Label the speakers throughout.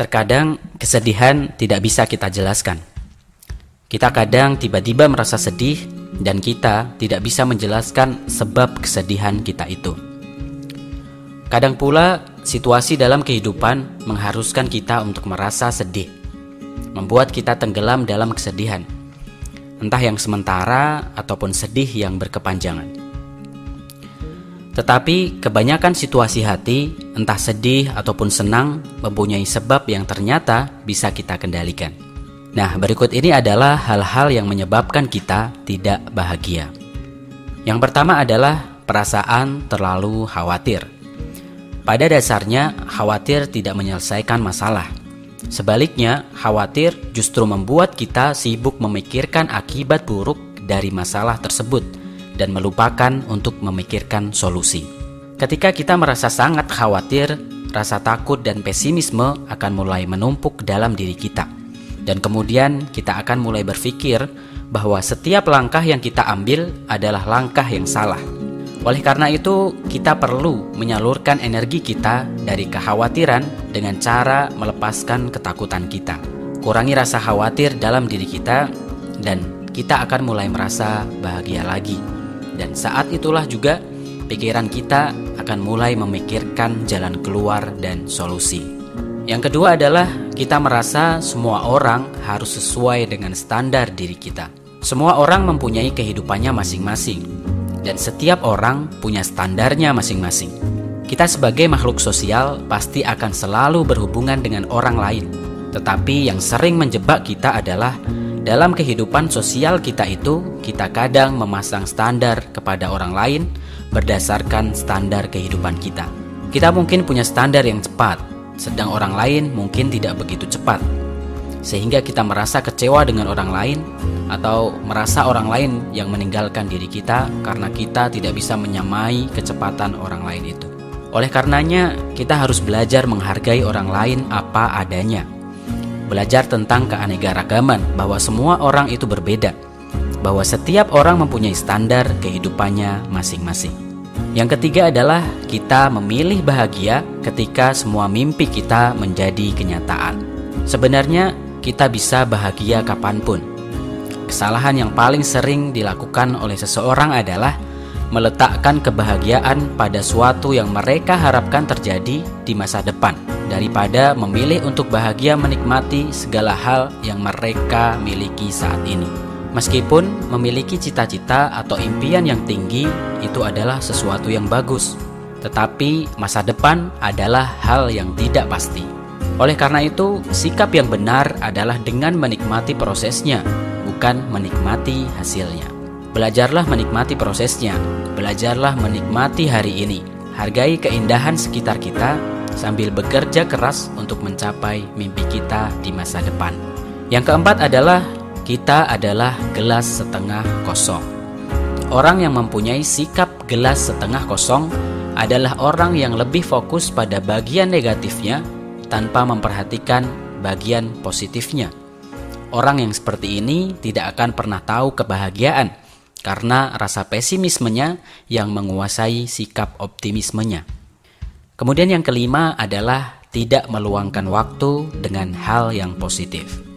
Speaker 1: Terkadang kesedihan tidak bisa kita jelaskan. Kita kadang tiba-tiba merasa sedih dan kita tidak bisa menjelaskan sebab kesedihan kita itu. Kadang pula situasi dalam kehidupan mengharuskan kita untuk merasa sedih, membuat kita tenggelam dalam kesedihan, entah yang sementara ataupun sedih yang berkepanjangan. Tetapi kebanyakan situasi hati, entah sedih ataupun senang, mempunyai sebab yang ternyata bisa kita kendalikan. Nah, berikut ini adalah hal-hal yang menyebabkan kita tidak bahagia. Yang pertama adalah perasaan terlalu khawatir. Pada dasarnya, khawatir tidak menyelesaikan masalah. Sebaliknya, khawatir justru membuat kita sibuk memikirkan akibat buruk dari masalah tersebut dan melupakan untuk memikirkan solusi. Ketika kita merasa sangat khawatir, rasa takut dan pesimisme akan mulai menumpuk dalam diri kita. Dan kemudian kita akan mulai berpikir bahwa setiap langkah yang kita ambil adalah langkah yang salah. Oleh karena itu, kita perlu menyalurkan energi kita dari kekhawatiran dengan cara melepaskan ketakutan kita. Kurangi rasa khawatir dalam diri kita, dan kita akan mulai merasa bahagia lagi. Dan saat itulah juga pikiran kita akan mulai memikirkan jalan keluar dan solusi. Yang kedua adalah kita merasa semua orang harus sesuai dengan standar diri kita. Semua orang mempunyai kehidupannya masing-masing, dan setiap orang punya standarnya masing-masing. Kita, sebagai makhluk sosial, pasti akan selalu berhubungan dengan orang lain, tetapi yang sering menjebak kita adalah dalam kehidupan sosial kita itu, kita kadang memasang standar kepada orang lain berdasarkan standar kehidupan kita. Kita mungkin punya standar yang cepat, sedang orang lain mungkin tidak begitu cepat. Sehingga kita merasa kecewa dengan orang lain atau merasa orang lain yang meninggalkan diri kita karena kita tidak bisa menyamai kecepatan orang lain itu. Oleh karenanya, kita harus belajar menghargai orang lain apa adanya belajar tentang keanekaragaman bahwa semua orang itu berbeda, bahwa setiap orang mempunyai standar kehidupannya masing-masing. Yang ketiga adalah kita memilih bahagia ketika semua mimpi kita menjadi kenyataan. Sebenarnya kita bisa bahagia kapan pun. Kesalahan yang paling sering dilakukan oleh seseorang adalah meletakkan kebahagiaan pada suatu yang mereka harapkan terjadi di masa depan daripada memilih untuk bahagia menikmati segala hal yang mereka miliki saat ini. Meskipun memiliki cita-cita atau impian yang tinggi itu adalah sesuatu yang bagus, tetapi masa depan adalah hal yang tidak pasti. Oleh karena itu, sikap yang benar adalah dengan menikmati prosesnya, bukan menikmati hasilnya. Belajarlah menikmati prosesnya, belajarlah menikmati hari ini, hargai keindahan sekitar kita sambil bekerja keras untuk mencapai mimpi kita di masa depan. Yang keempat adalah kita adalah gelas setengah kosong. Orang yang mempunyai sikap gelas setengah kosong adalah orang yang lebih fokus pada bagian negatifnya tanpa memperhatikan bagian positifnya. Orang yang seperti ini tidak akan pernah tahu kebahagiaan karena rasa pesimismenya yang menguasai sikap optimismenya. Kemudian yang kelima adalah tidak meluangkan waktu dengan hal yang positif.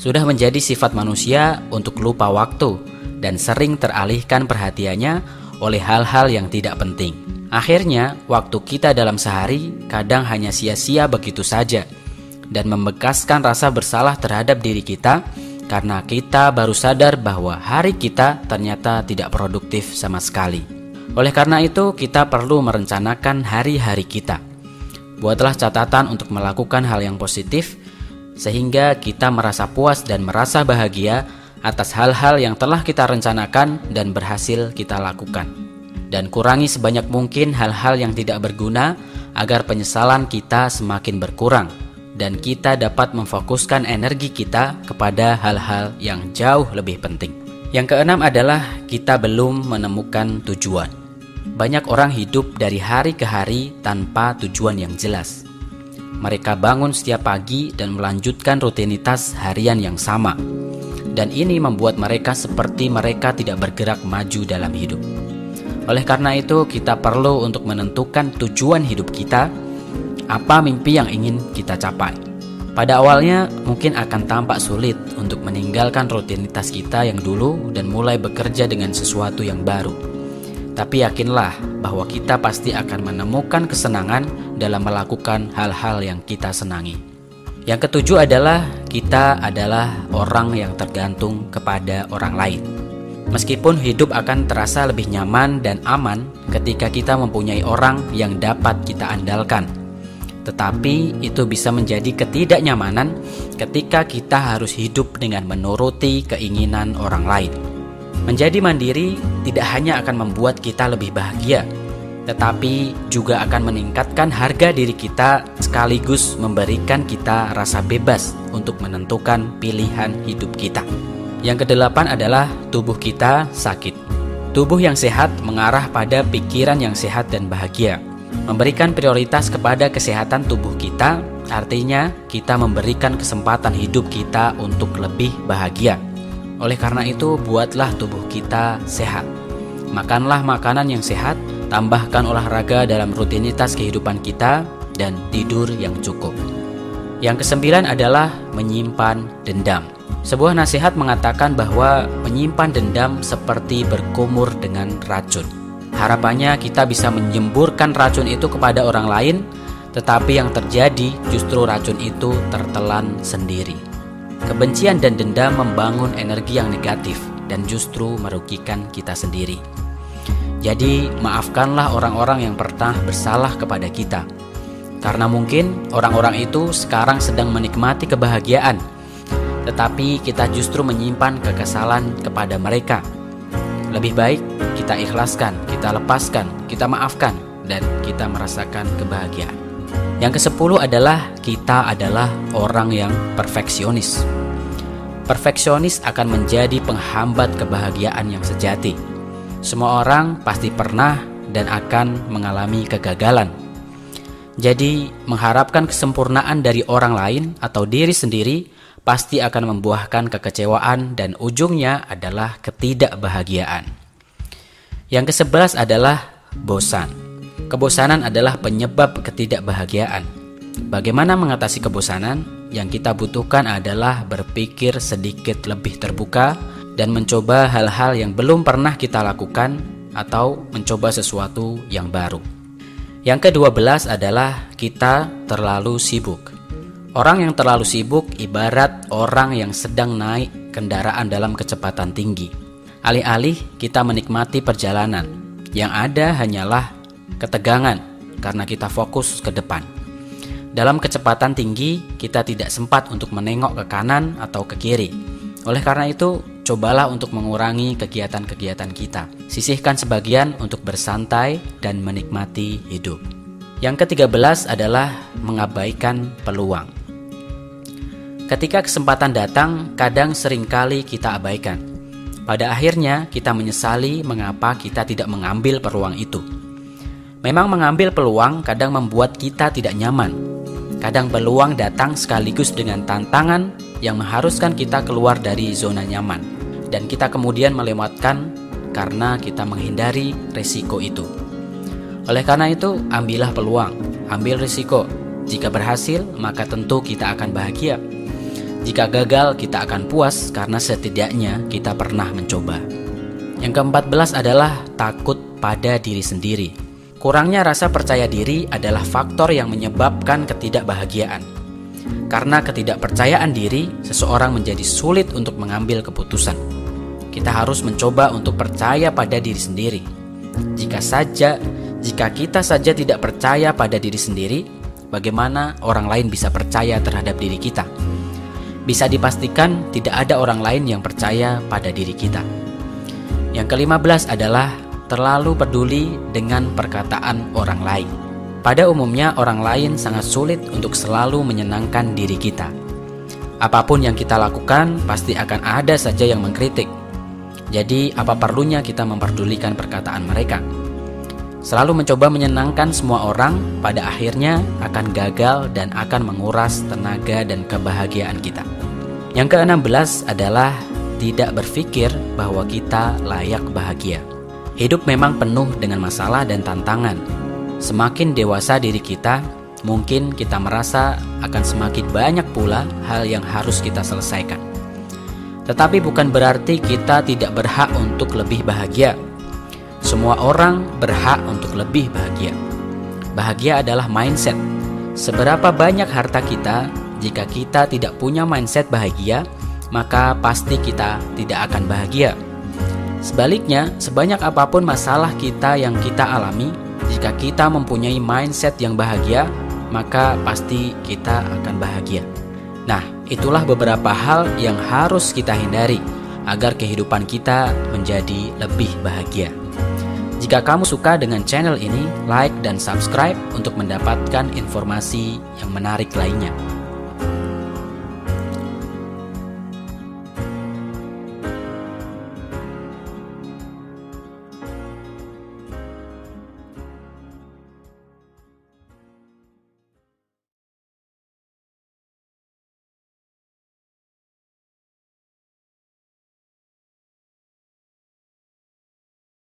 Speaker 1: Sudah menjadi sifat manusia untuk lupa waktu dan sering teralihkan perhatiannya oleh hal-hal yang tidak penting. Akhirnya, waktu kita dalam sehari kadang hanya sia-sia begitu saja dan membekaskan rasa bersalah terhadap diri kita karena kita baru sadar bahwa hari kita ternyata tidak produktif sama sekali. Oleh karena itu, kita perlu merencanakan hari-hari kita. Buatlah catatan untuk melakukan hal yang positif, sehingga kita merasa puas dan merasa bahagia atas hal-hal yang telah kita rencanakan dan berhasil kita lakukan. Dan kurangi sebanyak mungkin hal-hal yang tidak berguna agar penyesalan kita semakin berkurang dan kita dapat memfokuskan energi kita kepada hal-hal yang jauh lebih penting. Yang keenam adalah kita belum menemukan tujuan. Banyak orang hidup dari hari ke hari tanpa tujuan yang jelas. Mereka bangun setiap pagi dan melanjutkan rutinitas harian yang sama. Dan ini membuat mereka seperti mereka tidak bergerak maju dalam hidup. Oleh karena itu, kita perlu untuk menentukan tujuan hidup kita, apa mimpi yang ingin kita capai. Pada awalnya mungkin akan tampak sulit untuk meninggalkan rutinitas kita yang dulu dan mulai bekerja dengan sesuatu yang baru. Tapi yakinlah bahwa kita pasti akan menemukan kesenangan dalam melakukan hal-hal yang kita senangi. Yang ketujuh adalah kita adalah orang yang tergantung kepada orang lain. Meskipun hidup akan terasa lebih nyaman dan aman ketika kita mempunyai orang yang dapat kita andalkan tetapi itu bisa menjadi ketidaknyamanan ketika kita harus hidup dengan menuruti keinginan orang lain. Menjadi mandiri tidak hanya akan membuat kita lebih bahagia, tetapi juga akan meningkatkan harga diri kita sekaligus memberikan kita rasa bebas untuk menentukan pilihan hidup kita. Yang kedelapan adalah tubuh kita sakit. Tubuh yang sehat mengarah pada pikiran yang sehat dan bahagia. Memberikan prioritas kepada kesehatan tubuh kita artinya kita memberikan kesempatan hidup kita untuk lebih bahagia. Oleh karena itu, buatlah tubuh kita sehat. Makanlah makanan yang sehat, tambahkan olahraga dalam rutinitas kehidupan kita, dan tidur yang cukup. Yang kesembilan adalah menyimpan dendam. Sebuah nasihat mengatakan bahwa menyimpan dendam seperti berkumur dengan racun. Harapannya kita bisa menyemburkan racun itu kepada orang lain, tetapi yang terjadi justru racun itu tertelan sendiri. Kebencian dan dendam membangun energi yang negatif dan justru merugikan kita sendiri. Jadi, maafkanlah orang-orang yang pernah bersalah kepada kita. Karena mungkin orang-orang itu sekarang sedang menikmati kebahagiaan, tetapi kita justru menyimpan kekesalan kepada mereka lebih baik kita ikhlaskan, kita lepaskan, kita maafkan, dan kita merasakan kebahagiaan. Yang kesepuluh adalah kita adalah orang yang perfeksionis. Perfeksionis akan menjadi penghambat kebahagiaan yang sejati. Semua orang pasti pernah dan akan mengalami kegagalan. Jadi, mengharapkan kesempurnaan dari orang lain atau diri sendiri pasti akan membuahkan kekecewaan dan ujungnya adalah ketidakbahagiaan. Yang kesebelas adalah bosan. Kebosanan adalah penyebab ketidakbahagiaan. Bagaimana mengatasi kebosanan? Yang kita butuhkan adalah berpikir sedikit lebih terbuka dan mencoba hal-hal yang belum pernah kita lakukan atau mencoba sesuatu yang baru. Yang kedua belas adalah kita terlalu sibuk. Orang yang terlalu sibuk ibarat orang yang sedang naik kendaraan dalam kecepatan tinggi. Alih-alih kita menikmati perjalanan, yang ada hanyalah ketegangan karena kita fokus ke depan. Dalam kecepatan tinggi, kita tidak sempat untuk menengok ke kanan atau ke kiri. Oleh karena itu, cobalah untuk mengurangi kegiatan-kegiatan kita. Sisihkan sebagian untuk bersantai dan menikmati hidup. Yang ketiga belas adalah mengabaikan peluang. Ketika kesempatan datang, kadang sering kali kita abaikan. Pada akhirnya, kita menyesali mengapa kita tidak mengambil peluang itu. Memang mengambil peluang kadang membuat kita tidak nyaman. Kadang peluang datang sekaligus dengan tantangan yang mengharuskan kita keluar dari zona nyaman, dan kita kemudian melewatkan karena kita menghindari resiko itu. Oleh karena itu, ambillah peluang, ambil risiko. Jika berhasil, maka tentu kita akan bahagia jika gagal, kita akan puas karena setidaknya kita pernah mencoba. Yang keempat belas adalah takut pada diri sendiri. Kurangnya rasa percaya diri adalah faktor yang menyebabkan ketidakbahagiaan. Karena ketidakpercayaan diri, seseorang menjadi sulit untuk mengambil keputusan. Kita harus mencoba untuk percaya pada diri sendiri. Jika saja, jika kita saja tidak percaya pada diri sendiri, bagaimana orang lain bisa percaya terhadap diri kita? bisa dipastikan tidak ada orang lain yang percaya pada diri kita. Yang kelima belas adalah terlalu peduli dengan perkataan orang lain. Pada umumnya orang lain sangat sulit untuk selalu menyenangkan diri kita. Apa pun yang kita lakukan pasti akan ada saja yang mengkritik. Jadi apa perlunya kita memperdulikan perkataan mereka? Selalu mencoba menyenangkan semua orang pada akhirnya akan gagal dan akan menguras tenaga dan kebahagiaan kita. Yang keenam belas adalah tidak berpikir bahwa kita layak bahagia. Hidup memang penuh dengan masalah dan tantangan. Semakin dewasa diri kita, mungkin kita merasa akan semakin banyak pula hal yang harus kita selesaikan. Tetapi bukan berarti kita tidak berhak untuk lebih bahagia. Semua orang berhak untuk lebih bahagia. Bahagia adalah mindset. Seberapa banyak harta kita, jika kita tidak punya mindset bahagia, maka pasti kita tidak akan bahagia. Sebaliknya, sebanyak apa pun masalah kita yang kita alami, jika kita mempunyai mindset yang bahagia, maka pasti kita akan bahagia. Nah, itulah beberapa hal yang harus kita hindari agar kehidupan kita menjadi lebih bahagia. Jika kamu suka dengan channel ini, like dan subscribe untuk mendapatkan informasi yang menarik lainnya.